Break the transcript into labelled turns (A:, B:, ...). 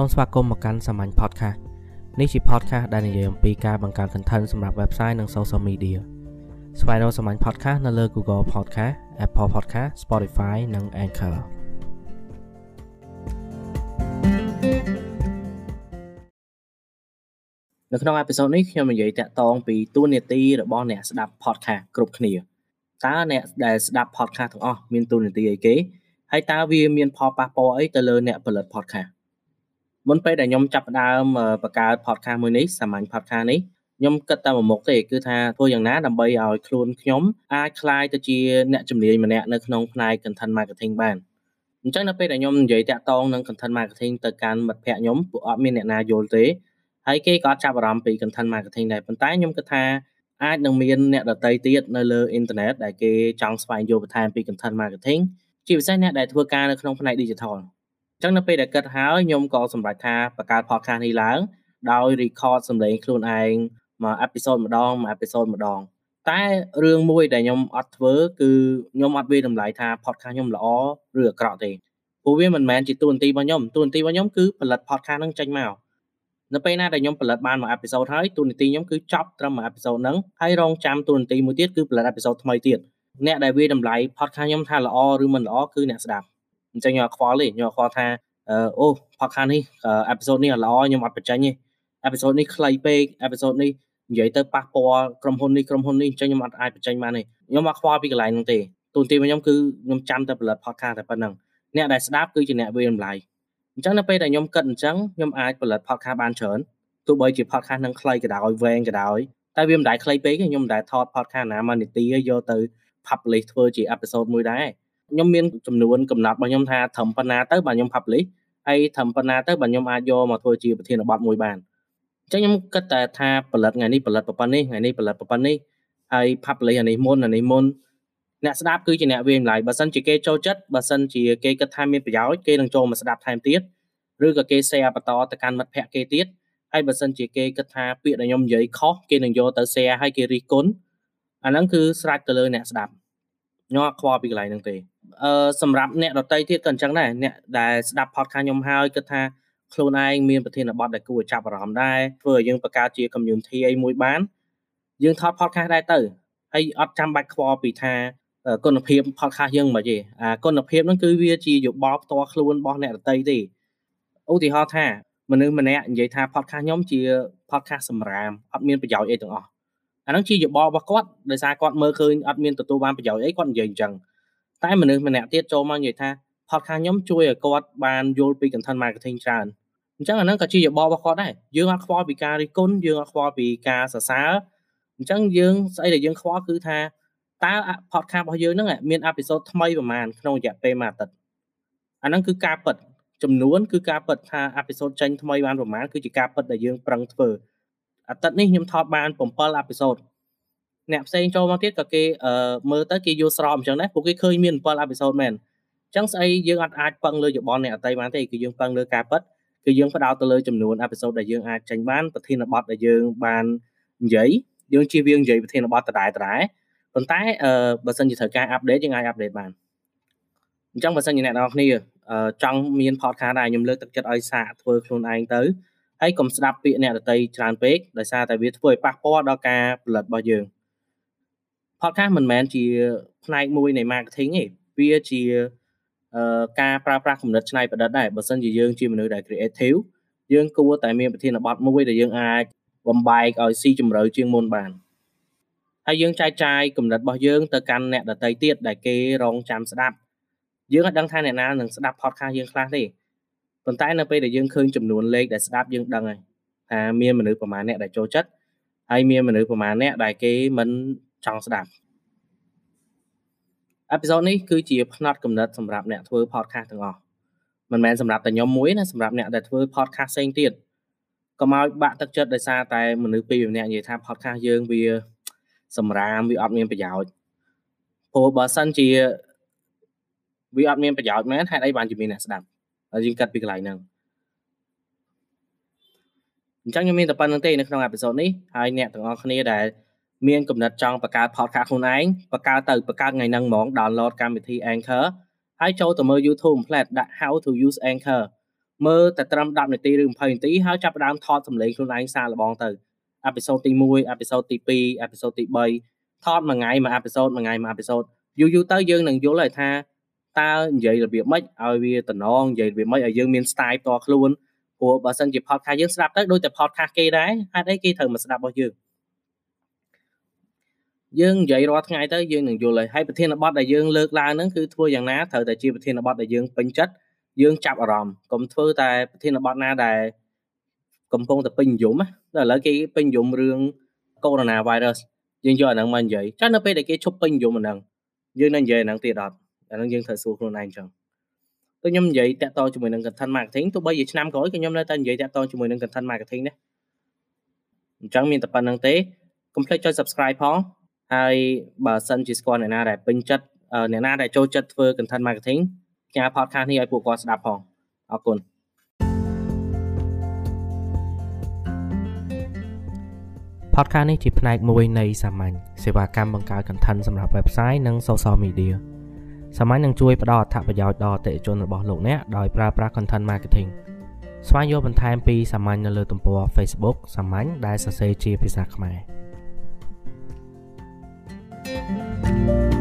A: សូមស្វាគមន៍មកកាន់សាមញ្ញ podcast នេះជា podcast ដែលនិយាយអំពីការបង្កើត content សម្រាប់ website និង social media ស្វែងរកសាមញ្ញ podcast នៅលើ Google Podcast Apple Podcast Spotify និង Anchor នៅក្នុងអេពីសូតនេះខ្ញុំនិយាយតាក់ទងពីទួនាទីរបស់អ្នកស្ដាប់ podcast គ្រប់គ្នាតើអ្នកដែលស្ដាប់ podcast ទាំងអស់មានទួនាទីអីគេហើយតើវាមានផលប៉ះពាល់អីទៅលើអ្នកផលិត podcast មុនពេលដែលខ្ញុំចាប់ផ្ដើមបង្កើត podcast មួយនេះសាមញ្ញ podcast នេះខ្ញុំគិតតែមួយមុខទេគឺថាធ្វើយ៉ាងណាដើម្បីឲ្យខ្លួនខ្ញុំអាចคลายទៅជាអ្នកជំនាញម្នាក់នៅក្នុងផ្នែក content marketing បានអញ្ចឹងនៅពេលដែលខ្ញុំនិយាយតាក់ទងនឹង content marketing ទៅកាន់មិត្តភ័ក្តិខ្ញុំពួកអត់មានអ្នកណាយល់ទេហើយគេក៏ចាប់អារម្មណ៍ពី content marketing ដែរប៉ុន្តែខ្ញុំគិតថាអាចនឹងមានអ្នកដតីទៀតនៅលើអ៊ីនធឺណិតដែលគេចង់ស្វែងយល់បន្ថែមពី content marketing ជាពិសេសអ្នកដែលធ្វើការនៅក្នុងផ្នែក digital អញ្ ចឹងនៅពេលដែលគិតហើយខ្ញុំក៏សម្រេចថាបង្កើត podcast នេះឡើង ដោយ record សំឡេងខ្លួនឯងមួយ episode ម្ដងមួយ episode ម្ដង តែរឿងមួយដែលខ្ញុំអត់ធ្វើគឺខ្ញុំអត់វាតម្លៃថា podcast ខ្ញុំល្អឬអាក្រក់ទេព្រោះវាមិនមែនជាតួនាទីរបស់ខ្ញុំតួនាទីរបស់ខ្ញុំគឺផលិត podcast ហ្នឹងចេញមកនៅពេលណាដែលខ្ញុំផលិតបានមួយ episode ហើយតួនាទីខ្ញុំគឺចប់ត្រឹមមួយ episode ហ្នឹងហើយរងចាំតួនាទីមួយទៀតគឺផលិត episode ថ្មីទៀតអ្នកដែលវាតម្លៃ podcast ខ្ញុំថាល្អឬមិនល្អគឺអ្នកស្ដាប់ អញ្ចឹងខ្ញុំអត់ខ្វល់ទេខ្ញុំអត់ខ្វល់ថាអូ podcast នេះ episode នេះល្អខ្ញុំអត់បញ្ចេញទេ episode នេះខ្លីពេក episode នេះនិយាយទៅប៉ះពាល់ក្រុមហ៊ុននេះក្រុមហ៊ុននេះអញ្ចឹងខ្ញុំអត់អាចបញ្ចេញបានទេខ្ញុំអត់ខ្វល់ពីកន្លែងហ្នឹងទេទូនទីរបស់ខ្ញុំគឺខ្ញុំចាំតែផលិត podcast តែប៉ុណ្្នឹងអ្នកដែលស្ដាប់គឺជាអ្នកវាតម្លៃអញ្ចឹងនៅពេលដែលខ្ញុំគិតអញ្ចឹងខ្ញុំអាចផលិត podcast បានច្រើនទោះបីជា podcast នឹងខ្លីក៏ដោយវែងក៏ដោយតែវាមិនដែលខ្លីពេកខ្ញុំមិនដែលថត podcast ណាមួយនាទីយកទៅ publish ធ្វើជា episode មួយដែរ ខ្ញុំមានចំនួនកំណត់របស់ខ្ញុំថាត្រឹមប៉ុណ្ណាទៅបាទខ្ញុំ publish ហើយត្រឹមប៉ុណ្ណាទៅបាទខ្ញុំអាចយកមកធ្វើជាប្រធានបទមួយបានអញ្ចឹងខ្ញុំគិតតែថាផលិតថ្ងៃនេះផលិតប៉ុណ្ណេះថ្ងៃនេះផលិតប៉ុណ្ណេះហើយ publish អានេះមុនអានេះមុនអ្នកស្ដាប់គឺជាអ្នកវាចម្លាយបើសិនជាគេចូលចិត្តបើសិនជាគេគិតថាមានប្រយោជន៍គេនឹងចូលមកស្ដាប់ថែមទៀតឬក៏គេ share បន្តទៅកាន់មិត្តភ័ក្តិគេទៀតហើយបើសិនជាគេគិតថាពាក្យដែលខ្ញុំនិយាយខុសគេនឹងយកទៅ share ហើយគេរិះគន់អាហ្នឹងគឺស្រេចទៅលើអ្នកស្ដាប់ខ្ញុំអត់ខ្វល់ពីកន្លែងហ្នឹងទេ អឺសម្រាប់អ្នកដតីទៀតក៏អញ្ចឹងដែរអ្នកដែលស្ដាប់ podcast ខ្ញុំហើយគិតថាខ្លួនឯងមានប្រធានបទដែលគួរចាប់អារម្មណ៍ដែរធ្វើឲ្យយើងបង្កើតជា community អីមួយបានយើងថត podcast ដែរទៅហើយអត់ចាំបាច់ខ្វល់ពីថាគុណភាព podcast យើងមិនទេអាគុណភាពហ្នឹងគឺវាជាយោបល់ផ្ទាល់ខ្លួនរបស់អ្នកដតីទេឧទាហរណ៍ថាមនុស្សម្នាក់និយាយថា podcast ខ្ញុំជា podcast សម្រាមអត់មានប្រយោជន៍អីទាំងអស់អាហ្នឹងជាយោបល់របស់គាត់ដោយសារគាត់មើលឃើញអត់មានទទួលបានប្រយោជន៍អីគាត់និយាយអញ្ចឹង តែមនុស្សម្នាក់ទៀតចូលមកនិយាយថា podcast ខ្ញុំជួយឲ្យគាត់បានយល់ពី content marketing ច្រើនអញ្ចឹងអាហ្នឹងក៏ជាយោបល់របស់គាត់ដែរយើងអត់ខ្វល់ពីការរិះគន់យើងអត់ខ្វល់ពីការសរសើរអញ្ចឹងយើងស្អីដែលយើងខ្វល់គឺថាតើ podcast របស់យើងហ្នឹងមានអេពីសូតថ្មីប្រហែលក្នុងរយៈពេលមួយអាទិត្យអាហ្នឹងគឺការពិតចំនួនគឺការពិតថាអេពីសូតចេញថ្មីបានប្រហែលគឺជាការពិតដែលយើងប្រឹងធ្វើអាទិត្យនេះខ្ញុំថតបាន7អេពីសូត អ្នកផ្សេងចូលមកទៀតក៏គេមើលទៅគេយល់ស្របអញ្ចឹងដែរពួកគេឃើញមាន7អេពីសូតមែនអញ្ចឹងស្អីយើងអត់អាចពឹងលើយោបល់អ្នកអតីបានទេគឺយើងពឹងលើការពិតគឺយើងផ្ដោតទៅលើចំនួនអេពីសូតដែលយើងអាចចេញបានប្រធានបទដែលយើងបាននិយាយយើងជៀសវាងនិយាយប្រធានបទដដែលដដែលប៉ុន្តែអឺបើសិនជាត្រូវការអាប់ដេតយើងអាចអាប់ដេតបានអញ្ចឹងបើសិនជាអ្នកនរគ្នាចង់មាន podcast ដែរខ្ញុំលើកទឹកចិត្តឲ្យសាកធ្វើខ្លួនឯងទៅហើយកុំស្ដាប់ពាក្យអ្នកដតីច្រើនពេកដោយសារតែវាធ្វើឲ្យប៉ះពាល់ដល់ការផលិតរបស់យើង podcast មិនមែនជាផ្នែកមួយនៃ marketing ទេវាជាការប្រើប្រាស់គំនិតច្នៃប្រឌិតដែរបើសិនជាយើងជាមនុស្សដែល creative យើងគួរតែមានប្រធានបទមួយដែលយើងអាចបំបែកឲ្យស៊ីជម្រៅជាងមុនបានហើយយើងចែកចាយគំនិតរបស់យើងទៅកាន់អ្នកដទៃទៀតដែលគេរងចាំស្ដាប់យើងអាចដឹងថាអ្នកណានឹងស្ដាប់ podcast យើងខ្លះទេប៉ុន្តែនៅពេលដែលយើងឃើញចំនួនលេខដែលស្ដាប់យើងដឹងហើយថាមានមនុស្សប្រមាណអ្នកដែលចូលចិត្តហើយមានមនុស្សប្រមាណអ្នកដែលគេមិន ចង់ស្ដាប់អេពីសូតនេះគឺជាផ្នែកកំណត់សម្រាប់អ្នកធ្វើ podcast ទាំងអស់មិនមែនសម្រាប់តែខ្ញុំមួយណាសម្រាប់អ្នកដែលធ្វើ podcast ផ្សេងទៀតកុំឲ្យបាក់ទឹកចិត្តដោយសារតែមនុស្សពីរម្នាក់និយាយថា podcast យើងវា សម្រាមវាអត់មានប្រយោជន៍ព្រោះបើសិនជាវាអត់មានប្រយោជន៍មែនហេតុអីបានជាមានអ្នកស្ដាប់ហើយយើងកាត់ពីកន្លែងហ្នឹងអញ្ចឹងខ្ញុំមានតែប៉ុណ្្នឹងទេនៅក្នុងអេពីសូតនេះហើយអ្នកទាំងអស់គ្នាដែល មានកំណត់ចង់បង្កើត podcast ខ្លួនឯងបង្កើតទៅបង្កើតថ្ងៃហ្នឹងហ្មង download កម្មវិធី Anchor ហើយចូលទៅមើល YouTube ផ្លែតដាក់ how to use Anchor មើលតែត្រឹម10នាទីឬ20នាទីហើយចាប់ផ្ដើមថតសម្លេងខ្លួនឯងសារលបងទៅអេពីសូតទី1អេពីសូតទី2អេពីសូតទី3ថតមួយថ្ងៃមួយអេពីសូតមួយថ្ងៃមួយអេពីសូតយូរយូរទៅយើងនឹងយល់ហើយថាតើនិយាយរបៀបម៉េចឲ្យវាតំណងនិយាយរបៀបម៉េចឲ្យយើងមាន style ផ្ទាល់ខ្លួនព្រោះបើសិនជា podcast យើងស្ដាប់ទៅដូចតែ podcast គេដែរហេតុអីគេត្រូវមកស្ដាប់របស់យើង យើងនិយាយរាល់ថ្ងៃទៅយើងនឹងយល់ហើយហើយប្រធានបទដែលយើងលើកឡើងហ្នឹងគឺធ្វើយ៉ាងណាត្រូវតែជាប្រធានបទដែលយើងពេញចិត្តយើងចាប់អារម្មណ៍កុំធ្វើតែប្រធានបទណាដែលកំពុងតែពេញនិយមណាតែឥឡូវគេពេញនិយមរឿង Corona virus យើងយកអាហ្នឹងមកនិយាយចានៅពេលដែលគេឈប់ពេញនិយមអាហ្នឹងយើងនឹងនិយាយអាហ្នឹងទៀតអត់អាហ្នឹងយើងត្រូវសួរខ្លួនឯងចឹងទៅខ្ញុំនិយាយតាក់ទងជាមួយនឹង content marketing ទោះបីជាឆ្នាំក្រោយក៏ខ្ញុំនៅតែនិយាយតាក់ទងជាមួយនឹង content marketing ដែរអញ្ចឹងមានតែប៉ុណ្្នឹងទេកុំភ្លេចចុច subscribe ផង ហើយបើសិនជាស្គាល់អ្នកណាដែលពេញចិត្តអ្នកណាដែលចូលចិត្តធ្វើ content marketing ផ្ញើ podcast នេះឲ្យពួកគាត់ស្ដាប់ផងអរគុណ
B: podcast នេះជាផ្នែកមួយនៃសាមញ្ញសេវាកម្មបង្កើត content សម្រាប់ website និង social media សាមញ្ញនឹងជួយផ្ដល់អត្ថប្រយោជន៍ដល់អតិថិជនរបស់លោកអ្នកដោយប្រើប្រាស់ content marketing ស្វែងយល់បន្ថែមពីសាមញ្ញនៅលើទំព័រ Facebook សាមញ្ញដែលសរសេរជាភាសាខ្មែរ you